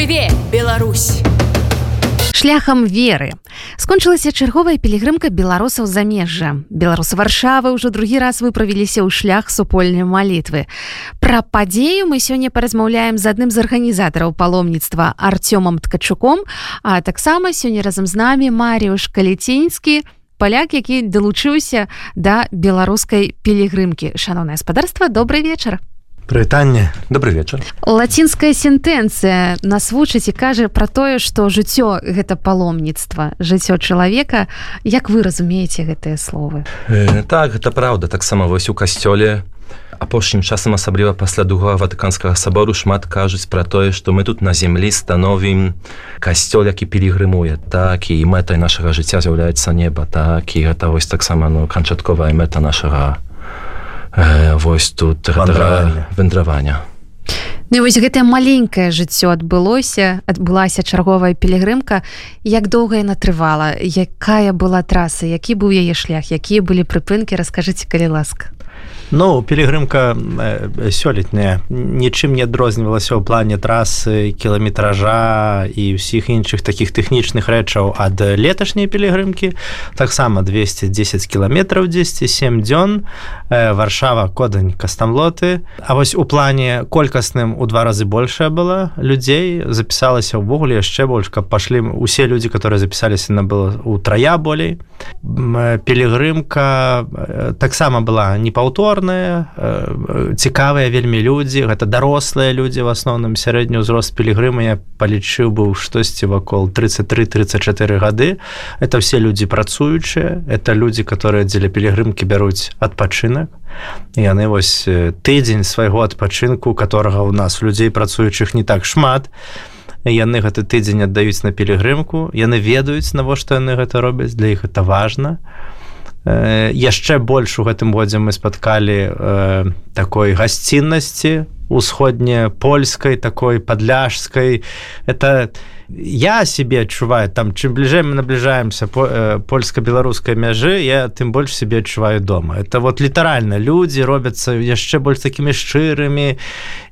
жыве Беларусь. Шляхам веры. Скончылася чарговая пілігрымка беларусаў замежжа беларусы варшавы ўжо другі раз выправіліся ў шлях супольнай малітвы. Пра падзею мы сёння паразмаўляем з адным з арганізатараў паломніцтва артёмам ткачуком а таксама сёння разам з намі маріуш каліцінскі паляк які далучыўся да беларускай пілігрымкі. Шаноўнае гаспадарства добрый вечар прывітанне добрый вечар лацінская сентэнцыя нас вучыць і кажа пра тое што жыццё гэта паломніцтва жыццё чалавека як вы разумееце гэтыя словы? Э, так гэта праўда таксама вось у касцёле апошнім часам асабліва пасля другого ватыканскага сабору шмат кажуць пра тое што мы тут на землі становім касцёл які пілігрымуе так і мэтай нашага жыцця з'яўляецца неба. Так і гэта вось таксама ну канчатковая мэта нашага вось тут вандравання. Ну, вось гэтае маленькае жыццё адбылося адбылася чарговая пілігрымка. Як доўга яна трывала? Якая была траса? Які быў яе шлях? Якія былі прыпынкі? Раскажыце калі ласка Ну пілігрымка э, сёлетняя нічым не адрознівалася ў плане трасы кіламетража і ўсіх іншых такіх тэхнічных рэчаў ад леташняй пілігрымкі таксама 210 кіламетраў 107 дзён э, варшава кодань кастамлоты А вось у плане колькасным у два разы большая была людзей запісалася ўвогуле яшчэ больш каб пашлі усе людзі которые запісаліся на было у трая болей пілігрымка э, таксама была непаўтор папулярныя э, цікавыя вельмі людзі. Гэта дарослыя людзі в асноўным сярэдні ўзрост пілігрыма я палічыў быў штосьці вакол 33-34 гады. Это все людзі працуючыя. Это людзі которые дзеля пілігрымкі бяруць адпачынак. Яны вось тыдзень свайго адпачынку которого у нас людзей працуючых не так шмат. Яны гэты тыдзень аддаюць на пілігрымку. Яны ведаюць навошта яны гэта робяць. Для іх это важно і яшчэ больш у гэтым годзе мы спаткалі э, такой гасціннасці усходняй польскай такой падляжскай это я себе адчуваю там чым бліжэй мы набліжаемся по э, польска-беларускай мяжы я тым больш себе адчуваю дома. Это вот літаральна людзі робяцца яшчэ больш такімі шчырымі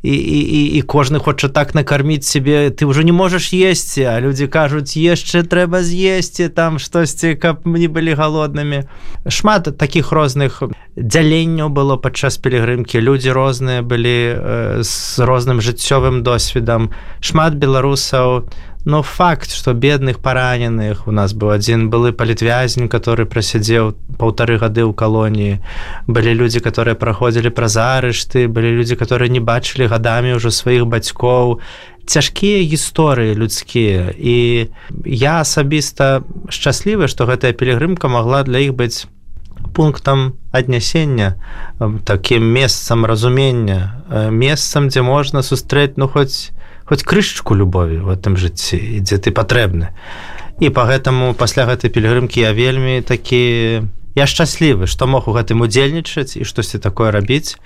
і, і, і, і кожны хоча так накарміць себе. Ты ўжо не можаш есці а людзі кажуць яшчэ трэба з'есці там штосьці каб мне былі галоднымі шмат таких розных. Дзяленняў было падчас пілігрымкі. Людзі розныя былі э, з розным жыццёвым досведам. Шмат беларусаў но факт что бедных параненых у нас быў адзін былы палітвязень который прасядзеў паўтары гады ў калоніі. Былі людзі которые праходзілі праз арышты былі людзі которые не бачылі гадамі ўжо сваіх бацькоў цяжкія гісторыі людскія. І я асабіста шчаслівы што гэтая пілігрымка могла для іх быць пунктам аднясення такім месцам разумення месцам дзе можна сустрэць ну хоць хоць крышачку любові в этом жыцці дзе ты патрэбны. І по гэтаму пасля гэтай пілігрымкі я вельмі такі я шчаслівы што мог у гэтым удзельнічаць і штосьці такое рабіць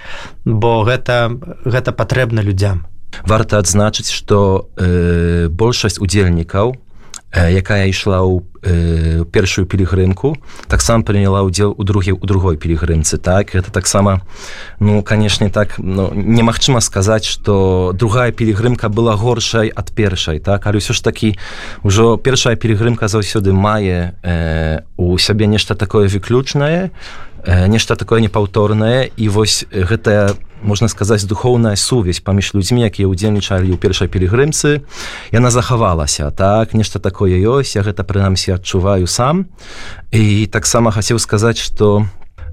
бо гэта гэта патрэбна людзям. Варта адзначыць што э, большасць удзельнікаў якая ішла ў э, першую пілігрымку таксама прыняла ўдзел у другі у другой пілігрымцы так? Это таксама ну канешне так ну, немагчыма сказаць что другая пілігрымка была горшай ад першай так? Але ўсё ж такі ўжо першая пілігрымка заўсёды мае э, у сябе нешта такое выключнае э, нешта такое непаўторнае і вось гэтая у можна сказаць духоўная сувязь паміж людзьмі якія ўдзельнічалі ў першай пілігрымцы яна захавалася так нешта такое ёсць я гэта прынамсі адчуваю сам. І таксама хацеў сказаць что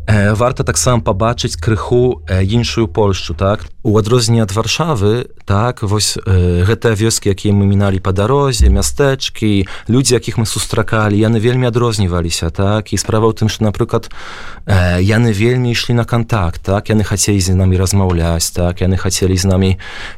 варта таксама пабачыць крыху іншую польшчу так у адрозненне ад варшавы так вось гэтыя вёскі якія мы міналі па дарозе мястэчкі людзі якіх мы сустракалі яны вельмі адрозніваліся так і справа ў тым што напрыклад яны вельмі ішлі на контакт так яны хацелі з намі размаўляць так яны хацелі з намі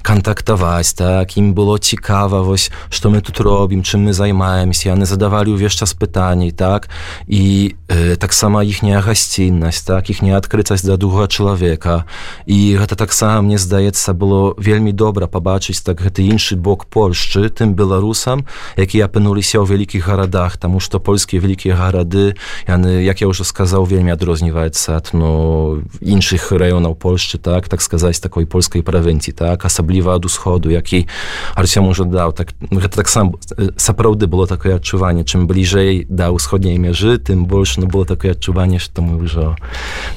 кантактаваць так ім было цікава вось што мы тут робім чым мы займаемся яны задавалі ўвесь час пытанней так і э, таксама іхняя гасціннасць грамаднасць так іхняя адкрытасць да другого чалавека і гэта таксама мне здаецца было вельмі добра пабачыць так гэты іншы бок Польшчы тым беларусам якія апынуліся ў вялікіх гарадах тому что польскія вялікія гарады яны як я уже сказаў вельмі адрозніваецца ад ну іншых раёнаў Польшчы так так сказаць такой польскай правінції так асабліва ад усходу які Арсем уже даў так гэта таксам сапраўды было такое адчуванне чым бліжэй да ўсходняй мяжы тым больш ну было такое адчуванне што мы ўжо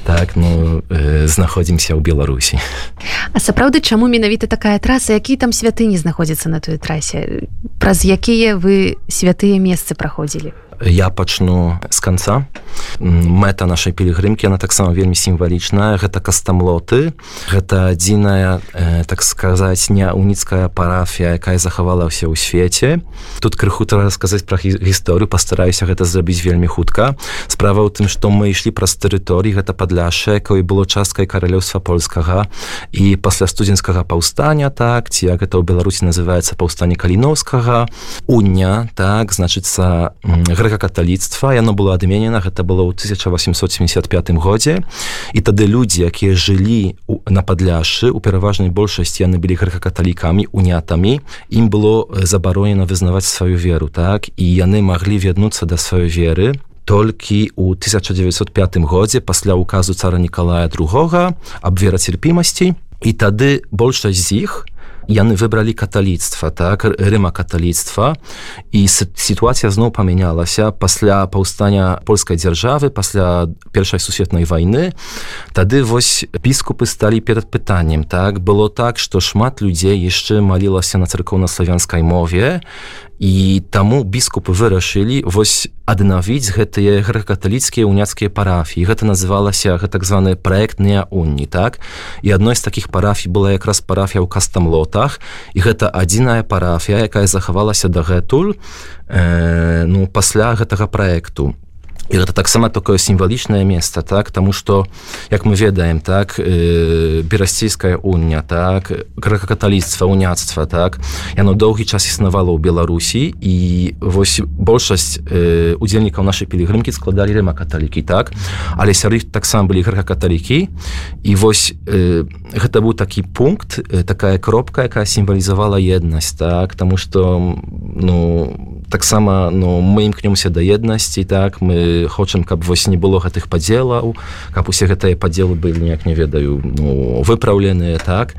так ну э, знаходзімся ў беларусі а сапраўды чаму менавіта такая траса? Які там святыні знаходзяцца на той трасе? Праз якія вы святыя месцы праходзілі я пачну з канца. Мэта нашай пілігрымкі она таксама вельмі сімвалічная. Гэта кастамлоты. Гэта адзіная э, так сказаць не уніцкая парафія якая захавалася ў свеце. Тут крыху трэба сказаць пра гісторыю. Пастараюся гэта зрабіць вельмі хутка. Справа ў тым што мы ішлі праз тэрыторыі гэта падляша якой было часткай каралёўства польскага. І пасля студзенскага паўстання так ці як гэта ў беларусі называется паўстанне каліновскага уня так значыцца гра грэка-каталіцтва яно было адменена гэта было ў 1875 годзе. І тады людзі якія жылі на падляшы у пераважнай большасці яны былі грэка-каталікамі унятамі ім было забаронена вызнаваць сваю веру так? І яны маглі вернуцца да сваёй веры толькі у 1905 годзе пасля указу цара Нікалая другога аб верацерпімасці і тады большасць з іх яны выбралі каталіцтва так рыма каталіцтва і сітуацыя зноў памянялася пасля паўстання польскай дзяржавы пасля першай сусветнай вайны тады вось біскупы сталі перад пытаннем так было так што шмат людзей яшчэ малілася на царкоўна-славянскай мове і таму біскупы вырашылі вось аднавіць гэтыя грэка-каталіцкія уняцкія парафіі гэта называлася гэта так званы праектныя уні так і адной з такіх парафій была якраз парафія ў кастамлотах і гэта адзіная парафія якая захавалася дагэтуль э, ну пасля гэтага праекту і гэта таксама такое сімвалічнае месца так тому что як мы ведаем так э, берасцейская уня так грэка-каталіцтва уняцтва так яно доўгі час існавала ў беларусі і вось большасць э, удзельнікаў нашай пілігрымкі складалі рыма каталікі так але сяры таксама былі грэка-каталікі і вось э, гэта быў такі пункт э, такая кропка якая сімвалізавала еднасць так тому что ну таксама ну мы імкнёмся да еднасці так мы хочам каб вось не было гэтых падзелаў каб усе гэтыя падзелы былі неяк не ведаю ну, выпраўленыя так.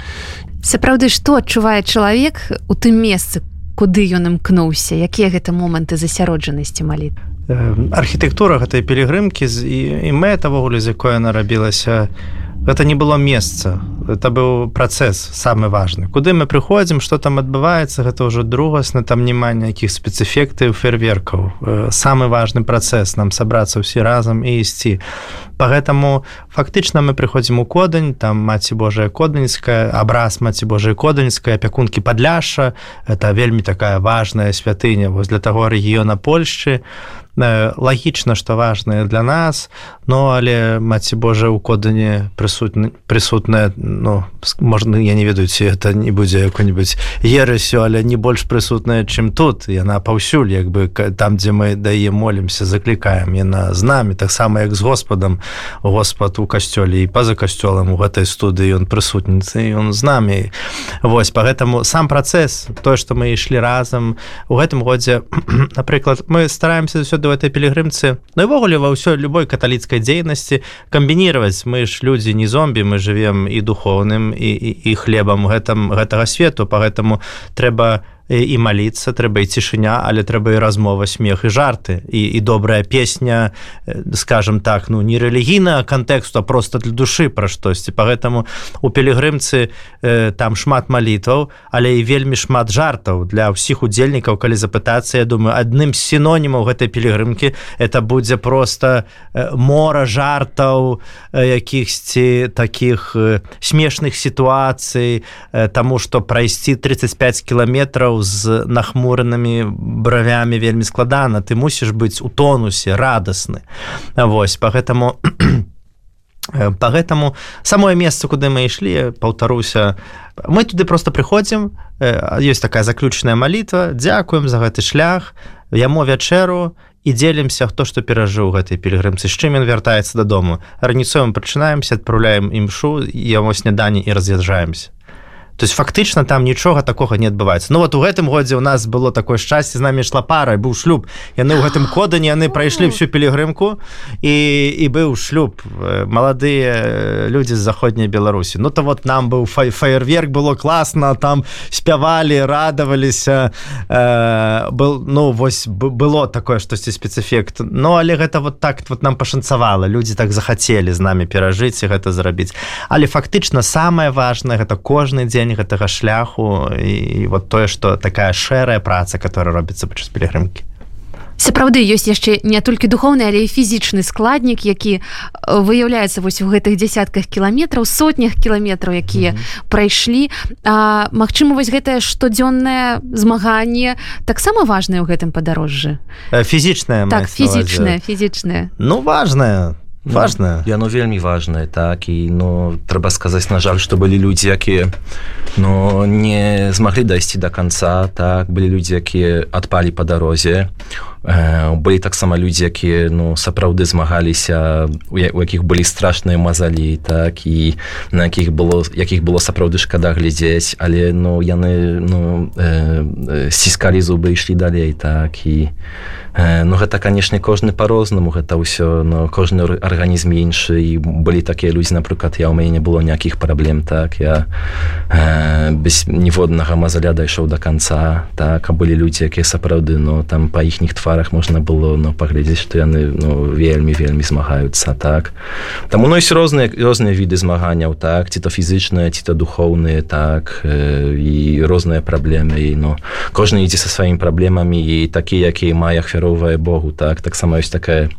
Сапраўды што адчувае чалавек у тым месцы куды ён імкнуўся? Якія гэта моманты засяроджанасці маліт архітэктура гэтай пілігрымкі з і, і мэтавогуле з якой яна рабілася гэта не было месца. Это быў працэс самы важны. Куды мы прыходзім что там адбываецца гэта ўжо другасна там няма ніякіх спецэфектаў фейерверкаў. Самы важны працэс нам сабрацца ўсе разам і ісці. По гэтаму фактычна мы прыходзім у кодань там маці Божая коданьская абраз маці Божай коданьская апякункі падляша. Это вельмі такая важная святыня вось для таго рэгіёна Польшчы лагічна што важнае для нас но але маці Божа ў кодані прысутна прысутная ну можна я не ведаю ці это не будзе якой-нибудь ерасю але не больш прысутная чым тут. Яна паўсюль як бы там дзе мы дае молімся заклікаем яна з намі таксама як з Господам Господ у касцёле і па-за касцёлам у гэтай студыі ён прысутніцы ён з намі Вось по гэтаму сам працэс тое што мы ішлі разам у гэтым годзе напрыклад мы стараемся сюды в этой пілігрымцы навогуле ва ўсё любой каталіцкай дзейнасці камбінировать мы ж людзі не зомбі мы живвем і духовным і, і, і хлебам гэтым гэтага свету по гэтаму трэба не і маліцца трэба і цішыня але трэба і размова смех і жарты. І, і добрая песня скажем так ну не рэлігійна кантэксту просто для душы пра штосьці по гэтаму у пілігрымцы э, там шмат малітваў але і вельмі шмат жартаў. Для ўсіх удзельнікаў калі запытацца я думаю адным з сінонімаў гэтай пілігрымкі это будзе просто мора жартаў якіхсьці таких смешных сітуацый тому что прайсці 35 кіламетраў з нахмуренымі бравямі вельмі складана. Ты мусіш быць у тонусе радасны. Вось по гэтаму по гэтаму самое месца куды мы ішлі паўтаруся. Мы туды просто прыходзім ёсць такая заключная малітва дзякуем за гэты шлях яму вячэру і дзелімся хто што перажыў гэтай пілігрымцы з чым ён вяртаецца дадому. Раніцою пачынаемся адпраўляем імшу яму сняданні і раз'язджаемся то есть фактычна там нічога такога не адбываецца. Ну вот у гэтым годзе у нас было такое шчасце з нами ішла пара быў шлюб. Яны ў гэтым кодані яны прайшлі всю пілігрымку і і быў шлюб. Маладыя людзі з заходняй беларусі. Ну то вот нам быў фай фаерверк было класна там спявалі радаваліся. Э, был ну вось было такое штосьці спецэфект. Ну але гэта вот так вот нам пашанцавала. Людзі так захацелі з нами перажыць і гэта зрабіць. Але фактычна самое важное гэта кожны дзень дзень гэтага шляху і вот тое что такая шэрая праца которая робіцца падчас пілігрымкі. Сапраўды ёсць яшчэ не толькі духовны але і фізічны складнік які выяўляецца вось у гэтых десятках кіламетраў сотнях кіламетраў якія mm -hmm. прайшлі. А Мачыма вось гэтае штодзённае змаганне таксама важнае ў гэтым падарожжы? Фізічная так фізічная фізічная ну важная то важное ну, яно вельмі важное так і ну трэба сказаць на жаль что былі людзі якія но не змаглі дайсці до конца так былі людзі якія адпалі по дарозе. э, былі таксама людзі якія ну сапраўды змагаліся у якіх былі страшныя мазалі так і на якіх было якіх было сапраўды шкада глядзець але ну яны ну э, сціскалі зубы ішлі далей так і ну гэта канешне кожны по-рознаму гэта ўсё но кожны арганізм іншы і былі такія людзі напрыклад я ў мяне не было ніякіх праблем так я э, без ніводнага мазаля дайшоў до конца так а былі людзі якія сапраўды но там па іхніх тварах можна было но паглядзець што яны ну вельмі вельмі змагаюцца так. Там у нось розныя розныя віды змаганняў так. Ці то фізычныя ці то духоўныя так э, і розныя праблемы і ну кожны ідзе са сваімі праблемамі і такія якія мае ахвяру ахвяроўвае Богу так. Таксама ёсць такая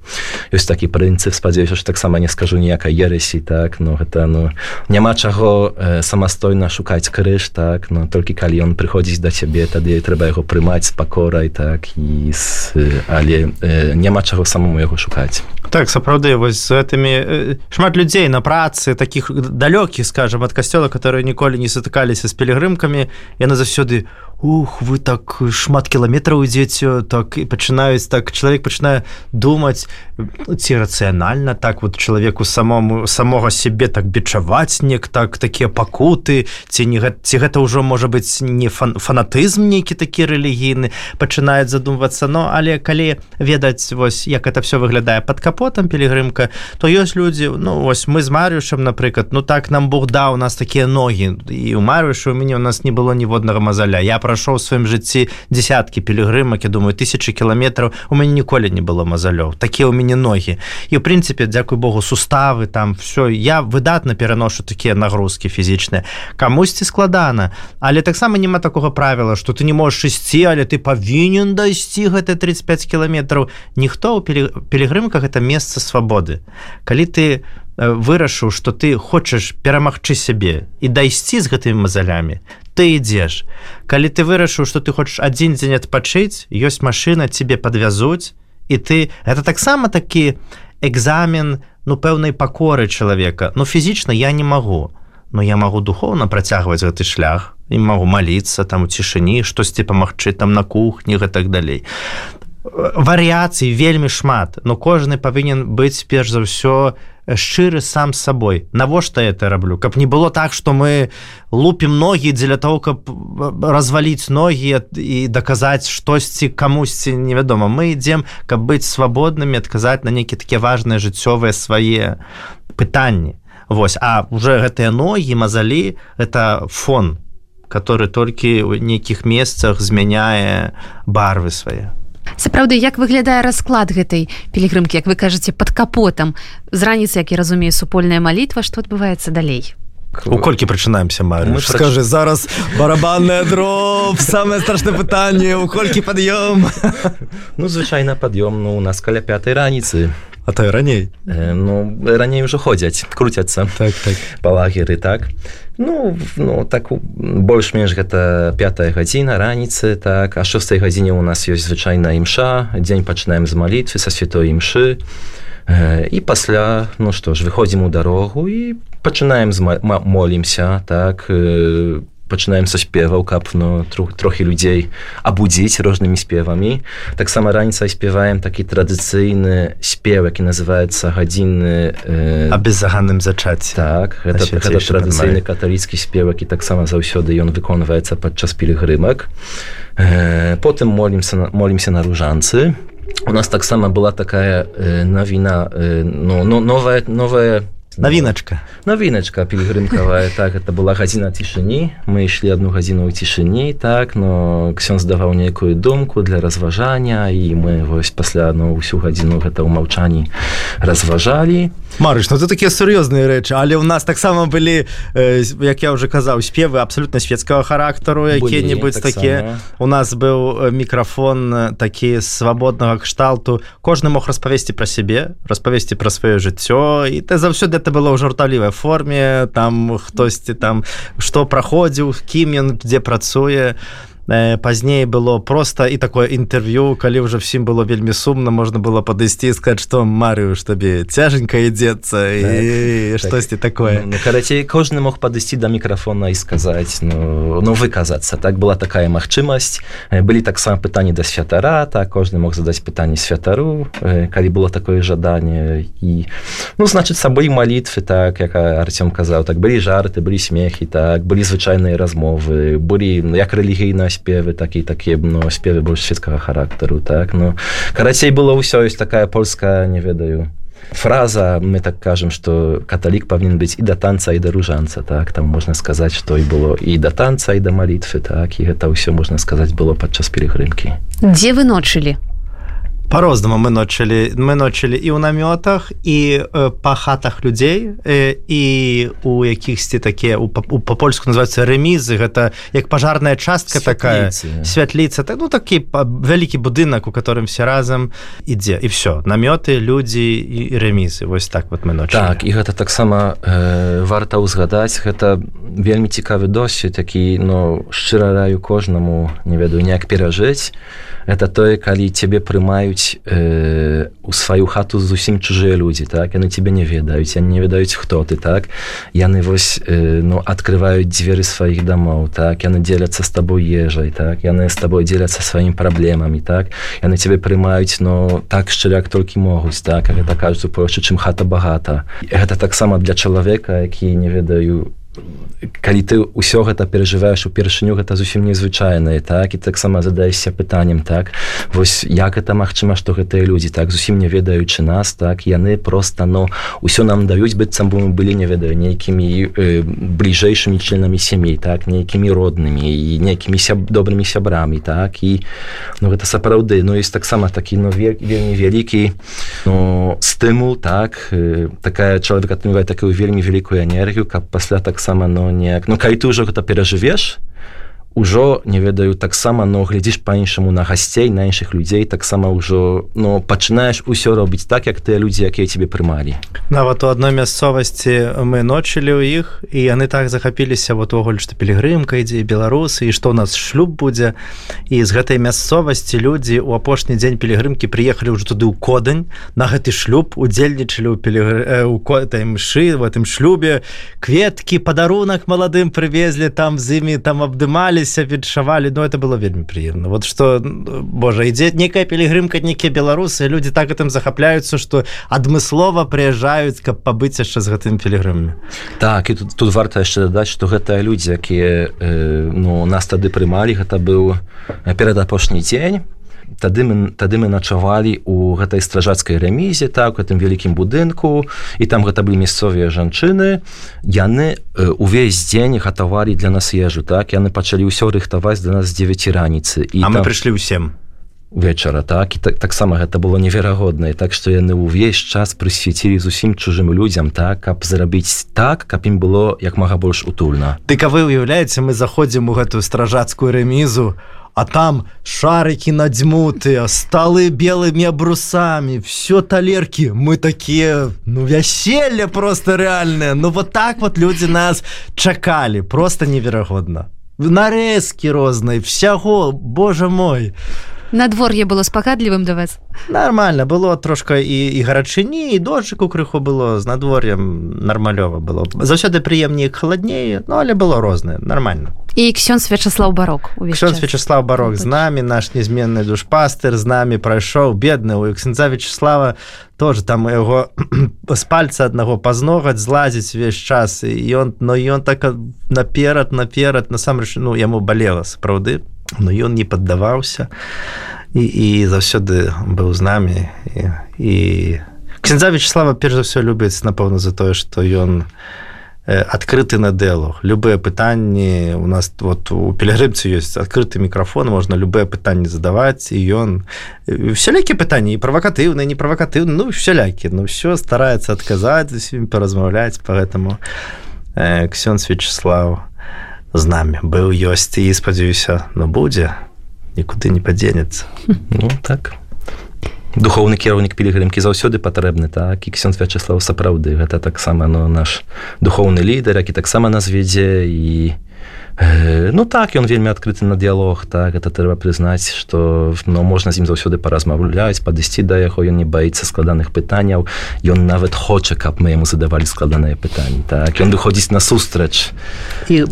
ёсць такі прынцып спадзяюся ж таксама не скажу ніякай ересій так. Но гэта ну няма чаго э, самастойна шукаць крыж так. Но толькі калі ён прыходзіць да цябе тады трэба яго прымаць з пакорай так і з, але э, няма чаго самому яго шукаць. Так сапраўды вось з гэтымі э, шмат людзей на працы таких далёкіх скажем ад касцёла которые ніколі не сутыкаліся з пілігрымкамі яны заўсёды ух вы так шмат кіламетраў ідзеце так і пачынаюць так чалавек пачынае думаць ну, ці рацыянальна так вот чалавеку самому самога сябе так бічаваць нек так такія пакуты ці не ці гэта ўжо можа быць не фан, фанатызм нейкі такі рэлігійны пачынаюць задумвацца но але калі ведаць вось як это все выглядае под капотам пілігрымка то ёсць людзі ну вось мы з марыюшам напрыклад ну так нам Бог даў у нас такія ногі і у марыюшу у мяне у нас не было ніводнага мазаля я прайшоў сваім жыцці десяткі пілігрымак я думаю тысячи кіламетраў у мяне ніколі не было мазалёў такія ў мяне ногі і ў прынцыпе дзякуй Богу суставы там все я выдатна пераношу такія нагрузкі фізічныя камусьці складана але таксама няма такога правіла что ты не можешь ісці але ты павінен дайсці гэта 35 кіламетраў ніхто ў пілігрымках это месца свабоды калі ты вырашыў что ты хочаш перамагчы сябе і дайсці з гэтымі мазалямі ты ідзеш. Калі ты вырашыў что ты хочаш адзін дзень адпачыць ёсць машина тебе подвязуць і ты это таксама такі экзамен ну пэўнай пакоры чалавека. Ну фізічна я не магу но я магу духовно працягваць гэты шлях і магу маліцца там у цішыні штосьці памагчы там на кухні гэтак далей варыяцый вельмі шмат но кожны павінен быць перш за ўсё на шчыры сам сабой. Навошта это раблю? Каб не было так что мы лупім ногі дзеля того каб разваліць ногі і даказаць штосьці камусьці невядома. Мы ідзем каб быць свабоднымі адказаць на нейкі такія важныя жыццёвыя свае пытанні. Вось а уже гэтыя ногі мазалі это фон который толькі ў нейкіх месцах змяняе барвы свае сапраўды як выглядае расклад гэтай пілігрымкі як вы кажаце под капотам? З раніцы як я разумею супольная малітва што адбываецца далей? У колькі прачынаемся Марю скажи зараз барабанная дроб самое страшное пытанне у колькі пад'ём? Ну звычайна пад'ём ну у нас каля пятай раніцы а то раней э, ну раней ўжо ходзяць круцяцца так, так. па лагеры так ну ну так больш-менш гэта пятая гадзіна раніцы так а шостой гадзіне у нас ёсць звычайна імша дзень пачынаем з малітвы са святой імшы э, і пасля ну што ж выходзім у дарогу і пачынаем молімся так э, пачынаем са спеваў каб ну трох, трохі людзей абудзіць рознымі спевамі таксама раніцай спяваем такі традыцыйны спеў які называется гадзінны э... а беззаганным зачаць так гэта, гэта традыцыйны каталіцкі спеў які таксама заўсёды ён выконваецца падчас пілігрымак э, потым молімся молімся на ружанцы у нас таксама была такая э, навіна э, ну, ну новая новая навіначка навіначка пілігрымкавая так это была гадзіна цішыні мы ішлі одну гадзіну ў цішыні так но ксён здаваў нейкую думку для разважання і мы вось пасля ну ўсю гадзіну гэта ў маўчанні разважалі. Марыш ну ты такія сур'ёзныя рэчы але ў нас таксама былі э, як я уже казаў спевы абсолютно светецкага характару якія-небудзь так такія. У нас быў мікрафон такі свабоднага кшталту. Кожны мог распавесці пра сябе распавесці пра сваё жыццё і ты заўсёды это было ў жарталівай форме там хтосьці там што праходзіў кім ён дзе працуе пазней было просто і такое інтэрв'ю калі ўжо всім было вельмі сумна можна было падысці сказать что марыю ж табе цяженька ідзецца і так, штосьці так, такое? Ну, карацей кожны мог падысці да мікрафона і сказаць ну ну выказацца так была такая магчымасць былі таксама пытанні да святара так кожны мог задаць пытанне святару калі было такое жаданне і ну значит сабой малітвы так як Артём казаў так былі жарты былі смехі так былі звычайныя размовы былі ну, як рэлігійна спевы такі такія ну спевы больш светкага характару так ну карацей было ўсё ёсць такая польская не ведаю фраза мы так кажам что каталік павінен быць і да танца і да ружанца так там можна сказаць что і было і да танца і да малітвы так і гэта ўсё можна сказаць было падчас перегрымкі дзе вы ночылі по-рознаму мы ночылі мы ночылі і ў намётах і э, па хатах людзей э, і у якіхсьці такія па-польску называется рэмізы гэта як пажарная частка такая. святліца так ну такі вялікі будынак у которым все разам ідзе. І все намёты людзі і рэмізы вось так вот мы ноч так і гэта таксама э, варта ўзгадаць. Гэта вельмі цікавы досвед які но шчыра раю кожнаму не ведаю неяк перажыць. Это тое калі цябе прымаюць э, у сваю хату зусім чужыя людзі так? Яны тебе не ведаюць я не ведаюць хто ты так? Яны вось э, ну открываюць дзверы сваіх дамоў так? Яны дзеляцца з табой ежай так? Яны з табой дзеляцца сваімі праблемамі так? Яны цябе прымаюць но так шчыряк толькі могуць так? Гэта кажуць у проще чым хата багата гэта таксама для чалавека які не ведаю калі ты ўсё гэта перажываеш упершыню гэта зусім незвычайнае так і таксама задаешся пытаннем так? Вось як это магчыма што гэтыя людзі так зусім не ведаючы нас так яны просто но ўсё нам даюць быццам бы мы былі не ведаю нейкімі э, бліжэйшымі членамі сямей так нейкімі роднымі і нейкімі сяб добрымі сябрамі так? І ну гэта сапраўды ну есть таксама такі ну вельмі вялікі ну, стымул так? Э, такая чалавек атрымвае такую вельмі вялікую энергію каб пасля таксама таксама но неяк ну калі ты ўжо гэта перажывеш ўжо не ведаю таксама но глядзіш па-іншаму на гасцей на іншых людзей таксама ўжо но пачынаеш усё робіць так як тыя людзі якія тебе прымалі. Нават у адной мясцовасці мы ночылі ў іх і яны так захапіліся вот увогуле што пілігрымка ідзе беларусы і што у нас шлюб будзе і з гэтай мясцовасці людзі у апошні дзень пілігрымкі прыехалі ўжо туды ў кодань на гэты шлюб удзельнічалі ў пілігр... у котай мшы в этом шлюбе. Кветкі падарунак маладым прывезлі там з імі там абдымались смяяліся відчавалі но это было вельмі прыемна. Вот что Божа ідзе некая пілігрымка нейкія беларусы люди так гэтым захапляюцца что адмыслова прыязджаюць каб пабыць яшчэ з гэтым пілігрымамі. Так і тут, тут варта яшчэ дадаць что гэтыя людзі якія э, ну нас тады прымалі гэта быў перад апошні дзень тады мы тады мы начавалі у гэтай стражацкай рэмізе так гэтым вялікім будынку і там гэта былі мясцовыя жанчыны. Яны увесь дзень гатавалі для нас ежу так? Яны пачалі ўсё рыхтаваць для нас 9 раніцы. І а там... мы прыйшлі ўсім вечара так? І так таксама гэта было неверагодна. Так што яны ўвесь час прысвяцілі зусім чужым людзям так каб зрабіць так каб ім было як мага больш утульна. Ты кавы уяўляеце мы заходзім у гэтую стражацкую рэмізу а там шарики надзьмутыя сталы белымі абрусамі все талерки мы такие ну вяселле просто реальные ну вот так вот люди нас чакалі. Просто неверагодна. Нарезки рознай всяго Боже мой надвор'е было спагадлівым да вас? Нормально было трошка і і гарачыні і дожджыку крыху было з надвор'ем нармалёва было. Заўсёды прыемней халаднее ну але было рознае нормально. І ксён свячаслав барок ксён свячаслав барок з намі наш незменны душпастыр з намі прайшоў бедны у ксенца вячеслава тоже там яго з пальца аднаго пазногаць злазіць увесь час і ён но ён так наперад наперад насамрэч ну яму балела сапраўды но ён не паддаваўся і, і заўсёды быў з намі і, і... ксенза вячеслава перш за ўсё любіць напэўна за тое што ён адкрыты на дыалог любыя пытанні у нас вот у пелегрымцы ёсць адкрыты мікрафон можна любыя пытанні задаваць і ён всялякі пытанні і правакатыўны не правакатыўны ну всялякі ну все стараецца адказаць усім паразмаўляць по гэтаму ксён вячеслав з намі быў ёсць і спадзяюся но будзе нікуды не падзенецца ну так. Духовны кіраўнік пілігрымкі заўсёды патрэбны так? І ксён вячеслав сапраўды. Гэта таксама но наш духовны лідар які таксама нас вядзе і Ну так ён вельмі адкрыты на дыялог так это трэба прызнаць што ну, можна з ім заўсёды паразмаўляць падысці да яго ён не баіцца складаных пытанняў ён нават хоча каб мы яму задавалі складаныя пытанні так. Ён выходзіць на сустрач. І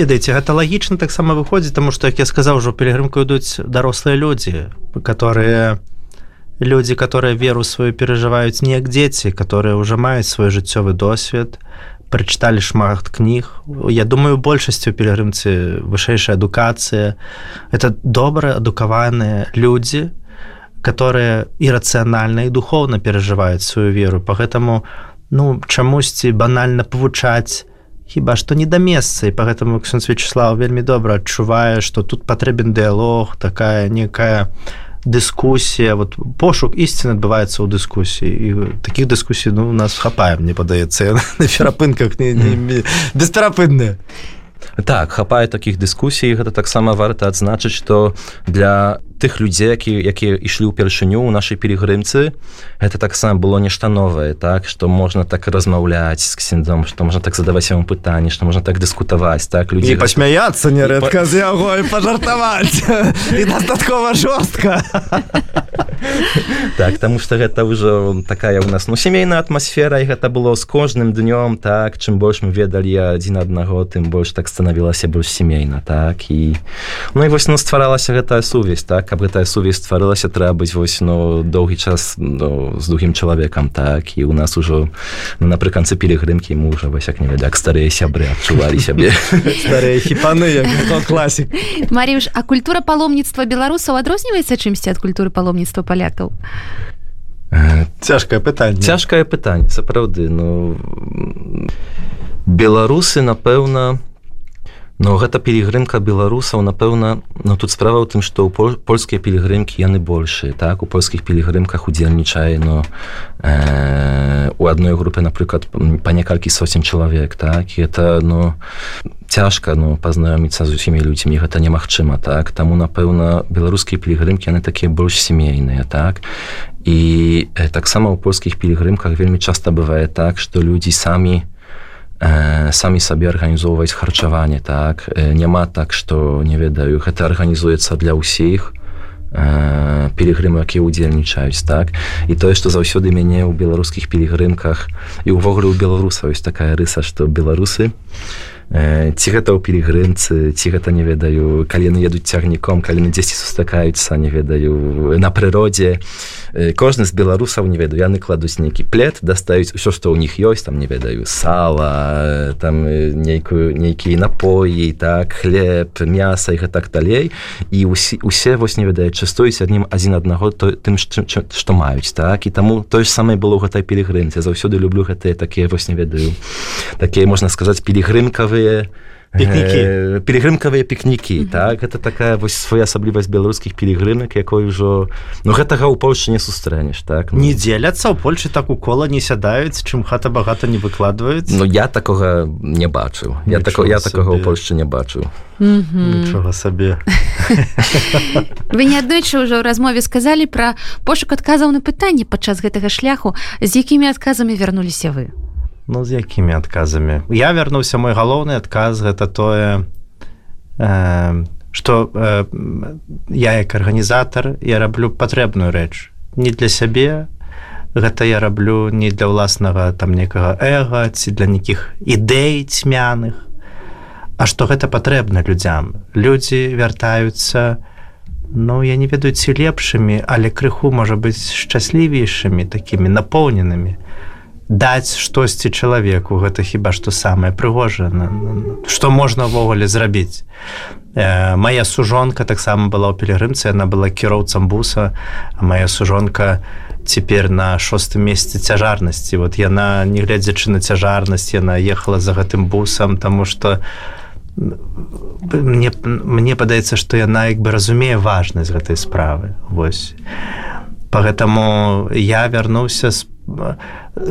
ведаеце гэта лагічна таксама выходзіць таму што як я сказаў ужо пілігрымку ідуць дарослыя людзі которые люди которые веру сваю перажываюць неяк дзеці которые ўжо маюць свой жыццёвы досвед прачыталі шмат кніг я думаю большасцю пілігрымцы вышэйшая адукацыя. Это добра адукаваныя людзі которые ірацыянальна і духовна перажываюць сваю веру. По гэтаму ну чамусьці банальна павучаць хіба што не да месца. І по гэтаму ксён вячеслав вельмі добра адчувае што тут патрэбен дыалог такая некая не дыскусія вот пошук ісціны адбываецца ў дыскусіі і таких дыскусій ну у нас хапае мне падаецца на перапынках не, не, не, бесперапынныя так хапае такіх дыскусій гэта таксама варта адзначыць што для тых людзей які якія ішлі ўпершыню ў нашай пілігрымцы гэта таксама было нешта новае так што можна так размаўляць з ксендом што можна так задаваць яму пытанні што можна так дыскутаваць так людзі пасмяяцца нерэдка з яго і пажартаваць. І дастаткова жорстка. Так таму што гэта ўжо такая у нас ну сямейная атмасфера і гэта было з кожным днём так чым больш мы ведалі адзін аднаго тым больш так станавілася больш сямейна так і ну і вось ну стваралася гэтая сувязь так. Каб гэтая сувязь стварылася трэба быць вось ну доўгі час ну, з другім чалавекам так. І у нас ужо ну, напрыканцы пілігрымкі мужа вось як не ведак старыя сябры адчувалі сябе. Старыя хіпаны класік. Маріюш а культура паломніцтва беларусаў адрозніваецца чымсьці ад культуры паломніцтва палякаў? Цяжкае пытанне. цяжкае пытанне сапраўды ну беларусы напэўна но гэта пілігрымка беларусаў напэўна но тут справа ў тым што ў польскія пілігрымкі яны большыя так? У польскіх пілігрымках удзельнічае но э, у адной групе напрыклад па некалькі соцень чалавек так? І это ну цяжка ну пазнаёміцца з усімі людзьмі гэта немагчыма так? Таму напэўна беларускія пілігрымкі яны такія больш сямейныя так? І э, таксама ў польскіх пілігрымках вельмі часта бывае так што людзі самі не sami sobie organizować harczowanie, tak? E, nie ma tak, że nie wiedają, to organizuje dla wszystkich e, pielgrymów, jakie udzielniczają, tak? I to jest to zawsze mnie u białoruskich pielgrymkach i w ogóle u Białorusów jest Białorusy ці гэта ў пілігрымцы ці гэта не ведаю калі яны едуць цягніком калі на дзесьці сустракаюцца не ведаю на прыродзе. Кожны з беларусаў не ведаю яны кладуць нейкі плед дастаюць усё што ў них ёсць там не ведаю сала там нейкую нейкія напоі так хлеб мяса і гэтак далей. І усе, усе вось не ведае частуюць аднім адзін аднаго то тым што маюць так? І таму тое ж самае было ў гэтай пілігрымце заўсёды люблю гэтыя такія вось не ведаю такія можна сказаць пілігрымкавы пікнікавыя пікнікі э, пілігрымкавыя пікнікі mm -hmm. так это такая вось своеасаблівасць беларускіх пілігрымак якой ужо ну гэтага ў польльше не сустрэнеш так ну. не дзеляцца ў польльше так у кола не сядаюць чым хата багата не выкладваюць Ну я такога не бачыў я так я такога ў польльше не бачыў mm -hmm. нічога сабе вы не аднойчы ўжо ў размове сказалі пра пошук адказаў на пытанне падчас гэтага шляху з якімі адказамі вярнуліся вы Ну з якімі адказамі? Я вярнуўся мой галоўны адказ гэта тое э, что э, я як арганізатар я раблю патрэбную рэч. Не для сябе гэта я раблю не для ўласнага там некага эго ці для нейкіх ідэй цьмяных. А што гэта патрэбна людзям? Людзі вяртаюцца ну я не ведаю ці лепшымі але крыху можа быць шчаслівейшымі такімі напоўненымі даць штосьці чалавеку. Гэта хіба што самае прыгожае што можна ўвогуле зрабіць. Э, моя сужонка таксама была ў пілігрымцы яна была кіроўцам буса а моя сужонка цяпер на шостым месяце цяжарнасці. Вот яна не глядзячы на цяжарнасць яна ехала за гэтым бусам тому что мне мне падаецца што яна як бы разумее важнасць гэтай справы. Восьось по гэтаму я вярнуўся з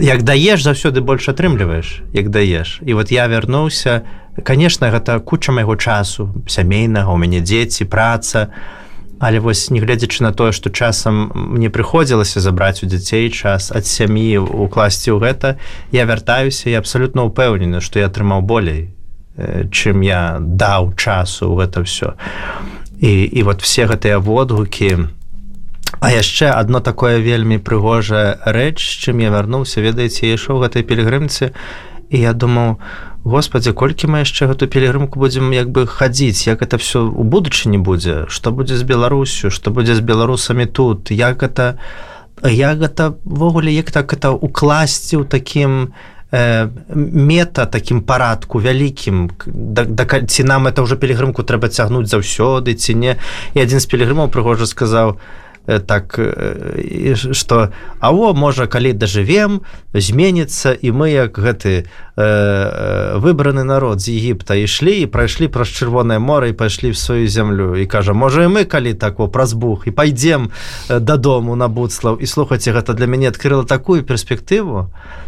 як даеш заўсёды больш атрымліваеш як даеш. І вот я вярнуўся конечно гэта куча майго часу сямейнага у мяне дзеці праца. Але вось не гледзячы на тое што часам мне прыходзілася забраць у дзяцей час ад сям'і укласці ў гэта я вяртаюся і абсалютна ўпэўнены што я атрымаў болей чым я даў часу ў гэта все і, і вот все гэтыя водгукі у А яшчэ одно такое вельмі прыгожая рэч чым я вярнуўся ведаеце ішоў гэтай пілігрымцы і я думаў Господи колькі мы яшчэ гэту пілігрымку будзем як бы хадзіць як это все у будучыні будзе? Что будзе з Беларусю? Что будзе з беларусамі тут? Як это як гэтавогуле як так это укласці ў такім э, мета такім парадку вялікім? Да, да, ці нам это ўжо пілігрымку трэба цягнуць заўсёды ці не? І адзін з пілігрымаў прыгожа сказаў, так что э, а о можа калі дажывем зменіцца і мы як гэты э, выбраны народ з Егіпта ішлі і прайшлі праз чырвонае море і пайшлі в сваю зямлю і кажа можа і мы калі так о праз бух і пайдзем дадому на будслаў і слухайце гэта для мяне адкрыла такую перспектыву.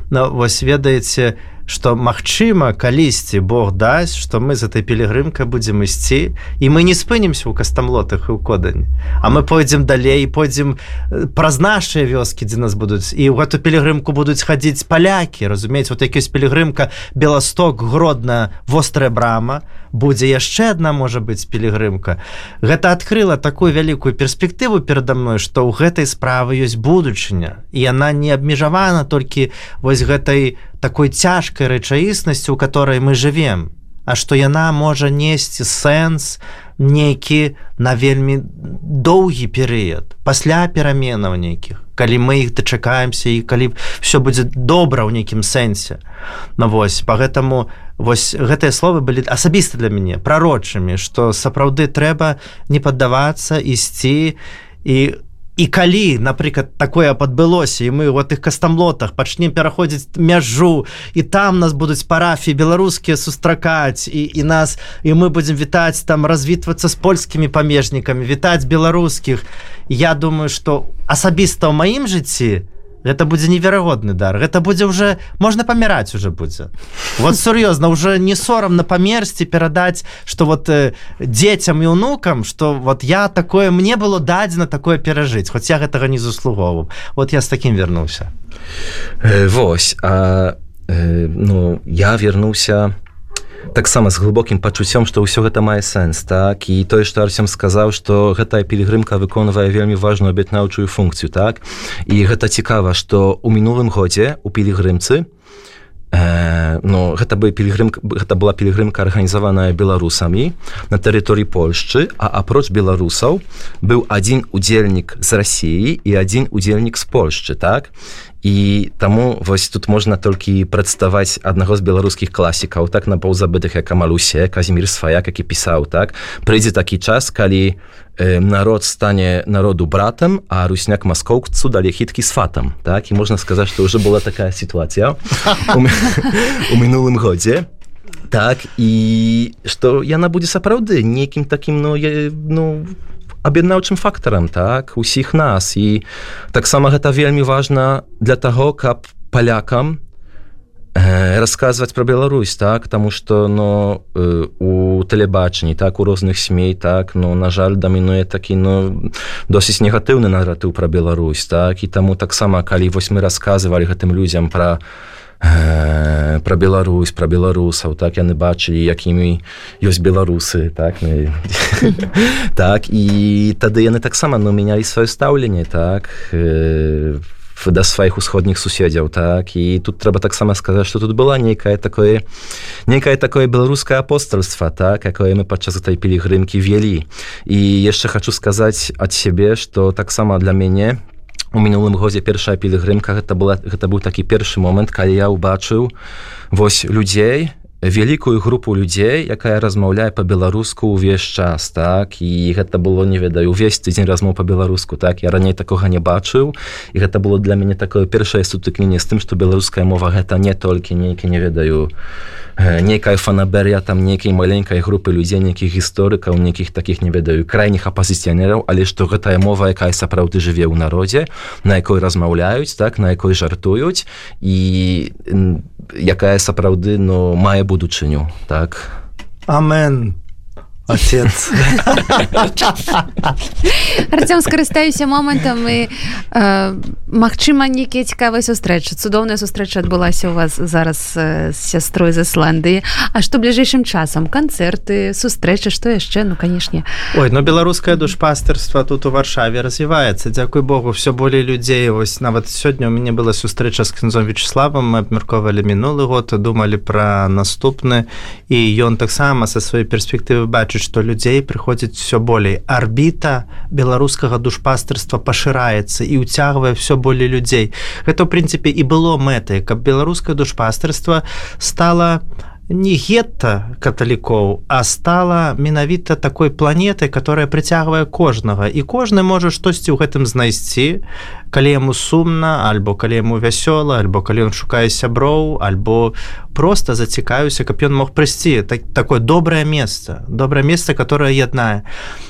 На вось ведаеце что магчыма калісьці Бог дасць что мы з этой пілігрымкай будзем ісці і мы не спынемся ў кастамлотах і ў кодань а мы пойдзем далей пойдзем э, праз нашыя вёскі дзе нас будуць і ў гэту пілігрымку будуць хадзіць палякі разумець вот якісь пілігрымка беласток гродна вострая брама будзе яшчэ одна можа быць пілігрымка. Гэта адкрыла такую вялікую перспектыву перада мной што ў гэтай справы ёсць будучыня. І яна не абмежавана толькі вось гэтай такой цяжкай рэчаіснасці у которой мы живвем а што яна можа несці сэнс нейкі на вельмі доўгі перыяд пасля пераменаў нейкіх калі мы іх дачакаемся і калі все будзе добра ў нейкім сэнсе. На ну, вось по гэтаму вось гэтыя словы былі асабіста для мяне прарочымі што сапраўды трэба не паддавацца ісці. І і калі напрыклад такое падбылося і мы у тых кастамлотах пачнем пераходзіць мяжу і там нас будуць парафіі беларускія сустракаць і і нас і мы будзем вітаць там развітвацца з польскімі памежнікамі вітаць беларускіх. Я думаю что асабіста ў маім жыцці то гэта будзе неверагодны дар. Гэта будзе уже можна паміраць уже будзе. Вот сур'ёзна уже не сорамна памерсці перадаць что вот э, дзецям і унукам что вот я такое мне было дадзена такое перажыць хоць я гэтага не заслугоўваў. Вот я с таким вярнуўся. Э, Вось а э, ну я вернуўся у таксама з глыбокім пачуццём што ўсё гэта мае сэнс так? І тое што арсем сказаў што гэтая пілігрымка выконвае вельмі важную аб'ятнаўчую функцыю так? І гэта цікава што у мінулым годзе у пілігрымцы э, ну гэта бы пілігрым гэта была пілігрымка арганізаваная беларусамі на тэрыторыі Польшчы а апроч беларусаў быў адзін удзельнік з рассіі і адзін удзельнік з Польшчы так? І таму вось тут можна толькі прадставаць аднаго з беларускіх класікаў так на паўзабытых як амалусе казімир сваяк які пісаў так? Прыйдзе такі час калі э, народ стане народу братам а русняк маскоўцу далі хіткі з фатам. Так? І можна сказаць што ўжо была такая сітуацыя у мінулым годзе. Так і што яна будзе сапраўды нейкім такім ну, ну аб'яднаўчым фактарам так усіх нас. І таксама гэта вельмі важна для таго каб палякам расказваць пра Беларусь так таму што но э, у тэлебачанні так у розных смей так ну на жаль дамінуе такі ну досыць негатыўны наратыў пра Беларусь так і таму таксама калі вось мы расказвалі гэтым людзям пра э, пра Беларусь пра беларусаў так яны бачылі якімі ёсць беларусы так так і тады яны таксама ну мянялі сваё стаўленне так в э, да сваіх усходніх суседзяў так і тут трэба таксама сказаць что тут была нейкае такое некае такое беларускае апостольства так якое мы падчас этой пілігрымкі вялі і яшчэ хочу сказаць ад сябе что таксама для мяне у мінулым годзе першая пілігрымка гэта была гэта быў такі першы момант калі я ўбачыў вось людзей вялікую групу людзей якая размаўляе по-беларуску ўвесь час так? І гэта было не ведаю увесь тыдзень размоў по-беларуску так? Я раней такога не бачыў. І гэта было для мяне такое першае сутыкненне з тым што беларуская мова гэта не толькі нейкі не ведаю нейкая фанаберя там нейкай маленькай групы людзей нейкіх гісторыкаў нейкіх таких не ведаю крайніх апазіцыянераў. Але што гэтая мова якая сапраўды жыве ў народзе на якой размаўляюць так? На якой жартуюць. І якая сапраўды но мае buduczyniu, tak? Amen. Отец. Артем скарыстаюся момантам і э, Магчыма нейкія цікавыя сустрэчы цудоўная сустрэча адбылася у вас зараз з сястрой з Ісландыі А што бліжэйшым часам канцэрты сустрэчы што яшчэ ну канешне Ой ну беларускае душпастырства тут у варшаве развіваецца Дзякуй Богу все болей людзей вось нават сёння у мяне была сустрэча з князом вячеславам мы абмяркоўвалі мінулы год думалі пра наступны. І ён таксама са сваёй перспектывы бачыць бачыць што людзей прыходзіць все болей. Арбіта беларускага душпастырства пашыраецца і ўцягвае все болей людзей. Гэта ў прынцыпе і было мэтай каб беларускае душпастырства стала не гетта каталікоў а стала менавіта такой планетай которая прыцягвае кожнага. І кожны можа штосьці ў гэтым знайсці калі яму сумна альбо калі яму вясёла альбо калі ён шукае сяброў альбо просто зацікаюся каб ён мог прыйсці. Так такое добрае месца добрае месца которое яднае.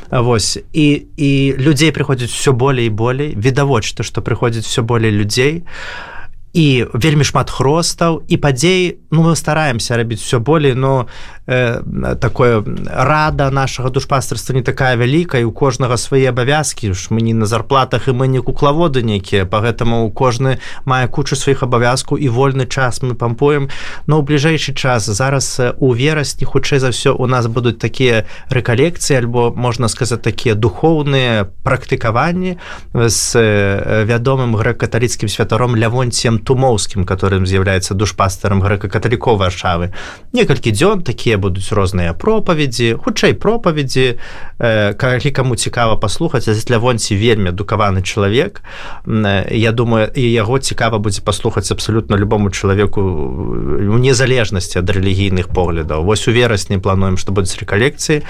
Вось. І і людзей прыходзіць все болей і болей. Відавочта што прыходзіць все болей людзей. а і вельмі шмат хростаў і падзей ну мы стараемся рабіць все болей но э, такое рада нашага душпастырства не такая вялікая у кожнага свае абавязкі ж мы не на зарплатах і мы не куклаводы нейкія по гэтаму кожны мае кучу сваіх абавязку і вольны час мы пампуем. Но ў бліжэйшы час зараз у верасні хутчэй за ўсё у нас будуць такія рэкалекцыі альбо можна сказаць такія духоўныя практыкаванні з вядомым грэк-каталіцкім святаром лявонцем тумоўскім которым з'яўляецца душпастарам грэка-каталіко варшавы. Некалькі дзён такія будуць розныя пропаведзі хутчэй пропаведзі э, калі каму цікава паслухаць лявонці вельмі адукаваны чалавек э, я думаю і яго цікава будзе паслухаць абсалютна любому чалавеку у незалежнасці ад рэлігійных поглядаў. Вось у верасні плануем што будуць рэкалекцыі.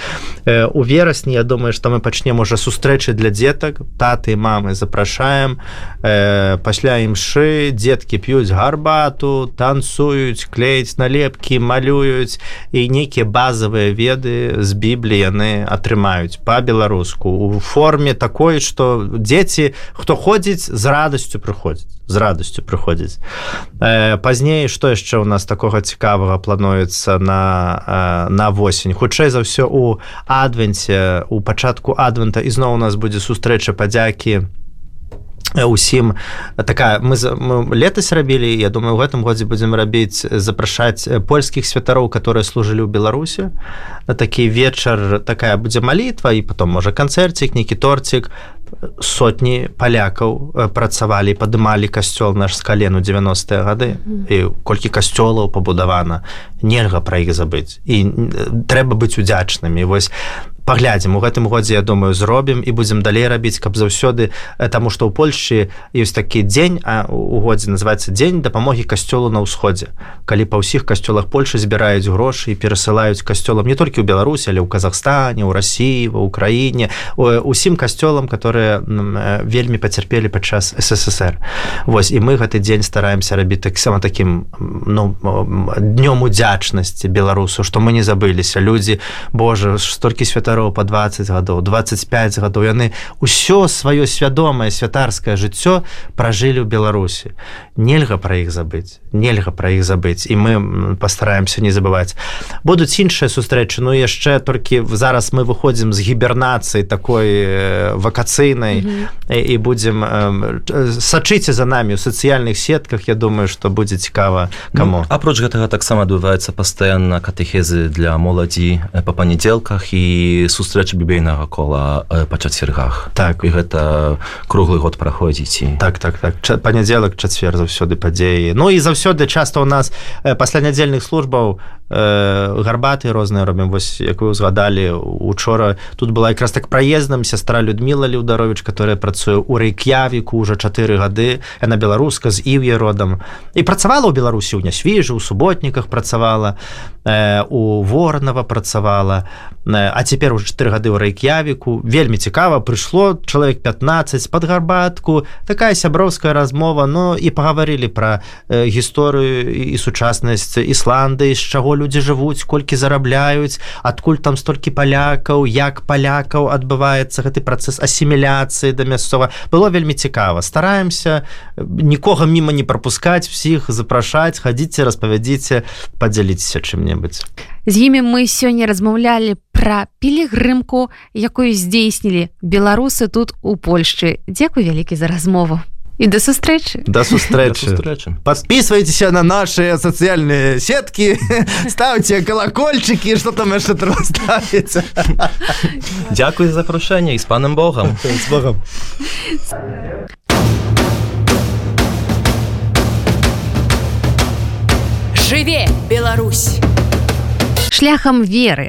Э, у верасні я думаю што мы пачнем уже сустрэчы для дзетак. Таты мамы запрашаем. Пасля імшы дзед дзеткі п'юць гарбату танцуюць клеіць налепкі малююць і нейкія базавыя веды з біблі яны атрымаюць па-беларуску у форме такой што дзеці хто ходзіць з радасцю прыходзіць з радасцю прыходзіць э, пазней што яшчэ ў нас такога цікавага плануецца на э, на восень хутчэй за ўсё у адвенце у пачатку адвента ізноў у нас будзе сустрэча падзякі. на усім такая мы, мы летась рабілі я думаю в гэтым годзе будзем рабіць запрашаць польскіх святароў которые служылі ў беларусе такі вечар такая будзе малітва і потом можа канцэрцік нейкі торцік сотні палякаў працавалі падымалі касцёл наш з калену 90-е гады. І колькі касцёлаў пабудавана. Нельга пра іх забыць. І трэба быць удзячнымі вось паглядзім. У гэтым годзе я думаю зробім і будзем далей рабіць каб заўсёды таму што ў Польшчы ёсць такі дзень а у годзе называется дзень дапамогі касцёлу на ўсходзе. Калі па ўсіх касцёлах Польшы збіраюць грошы і перасылаюць касцёлам не толькі ў Беларусі але ў Казахстане у Росіі ва ўкраіне усім касцёлам которые вельмі пацярпелі падчас ссср. Вось і мы гэты дзень стараемся рабіць таксама таким ну днём удзячнасці беларусу што мы не забыліся. Людзі Боже столькі святару сястроў по 20 гадоў 25 гадоў яны ўсё сваё свядомае святарскае жыццё пражылі ў беларусі нельга пра іх забыць нельга пра іх забыць і мы пастараемся не забываць будуць іншыя сустрэчы ну яшчэ толькі зараз мы выходзім з гібернацыі такой вакацыйнай mm -hmm. і будзем сачыце за намі ў сацыяльных сетках. Я думаю что будзе цікава кому. Ну, апроч гэтага таксама адбываецца пастаянна катэхезы для моладзі па панядзелках. І сустрэчы бібейнага кола па чацвергах. Так. І гэта круглы год праходзіць так так так. Панядзелак чацвер заўсёды падзеі. Ну і заўсёды часто у нас пасля нядзельных службаў гарбаты розныя робім. Вось як вы узгадалі учора тут была якраз так праездам сястра Людміла Леўдарович которая працуе ў рэйкявіку уже чатыры гады. Яна беларуска з іве родам. І працавала ў беларусі ў нясвежу у суботніках працавала у воронова працавала. А цяпер уже чатыры гады ў рэйкявіку. Вельмі цікава прыйшло чалавек 15 под гарбатку. Такая сяброўская размова но і пагаварылі пра гісторыю і сучаснасць ісланды з чаго людзі жывуць колькі зарабляюць адкуль там столькі палякаў як палякаў адбываецца гэты працэс асіміляцыі да мясцова. Было вельмі цікава. Стараемся нікога міма не пропускаць всіх запрашаць хадзіце распавядзіце падзяліцеся чым-небудзь з імі мы сёння размаўлялі пра пілігрымку якую здзейснілі беларусы тут у Польшчы. Дзякуй вялікі за размову. І да сустрэчы. Да сустрэчы. Подписывайтеся на наши сацыяльныя сеткі ставце колокольчыкі что там яшчэ ставіць. Дякуй за запрашэнне і з панам Богом з Богом Жыве Беларусь шляхам веры